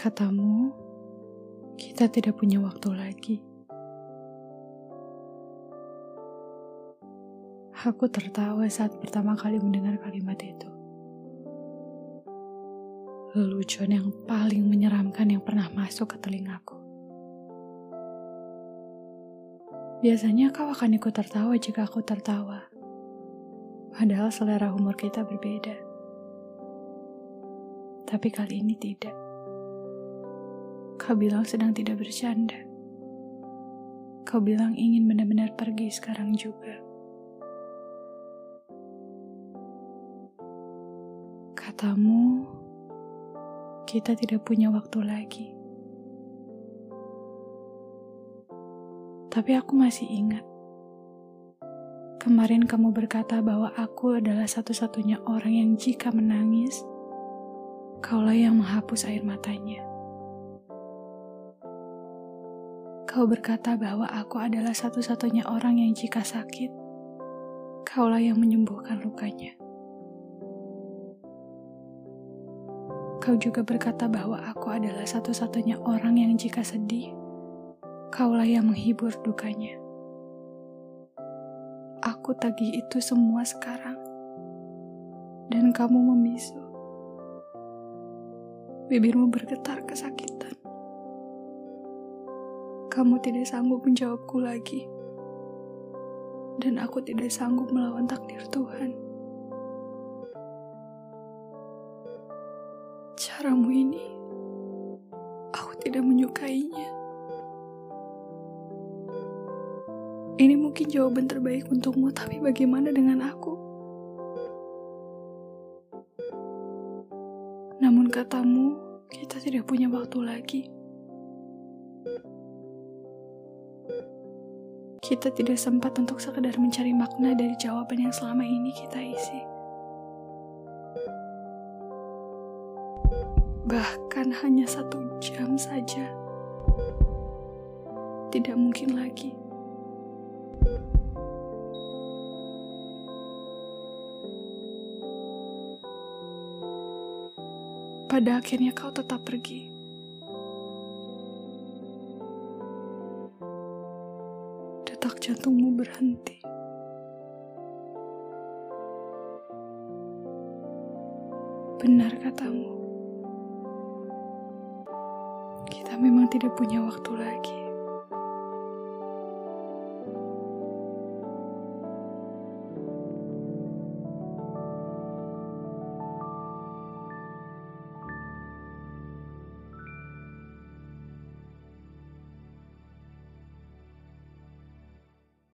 Katamu, kita tidak punya waktu lagi. Aku tertawa saat pertama kali mendengar kalimat itu. Lelucon yang paling menyeramkan yang pernah masuk ke telingaku. Biasanya kau akan ikut tertawa jika aku tertawa. Padahal selera humor kita berbeda. Tapi kali ini tidak. Kau bilang sedang tidak bercanda. Kau bilang ingin benar-benar pergi sekarang juga. Katamu, kita tidak punya waktu lagi. Tapi aku masih ingat. Kemarin kamu berkata bahwa aku adalah satu-satunya orang yang jika menangis, kaulah yang menghapus air matanya. Kau berkata bahwa aku adalah satu-satunya orang yang jika sakit, kaulah yang menyembuhkan lukanya. Kau juga berkata bahwa aku adalah satu-satunya orang yang jika sedih, kaulah yang menghibur dukanya. Aku tagih itu semua sekarang, dan kamu membisu. Bibirmu bergetar kesakitan. Kamu tidak sanggup menjawabku lagi, dan aku tidak sanggup melawan takdir Tuhan. Caramu ini, aku tidak menyukainya. Ini mungkin jawaban terbaik untukmu, tapi bagaimana dengan aku? Namun katamu, kita tidak punya waktu lagi. Kita tidak sempat untuk sekedar mencari makna dari jawaban yang selama ini kita isi. bahkan hanya satu jam saja, tidak mungkin lagi. Pada akhirnya kau tetap pergi. Detak jantungmu berhenti. Benar katamu memang tidak punya waktu lagi.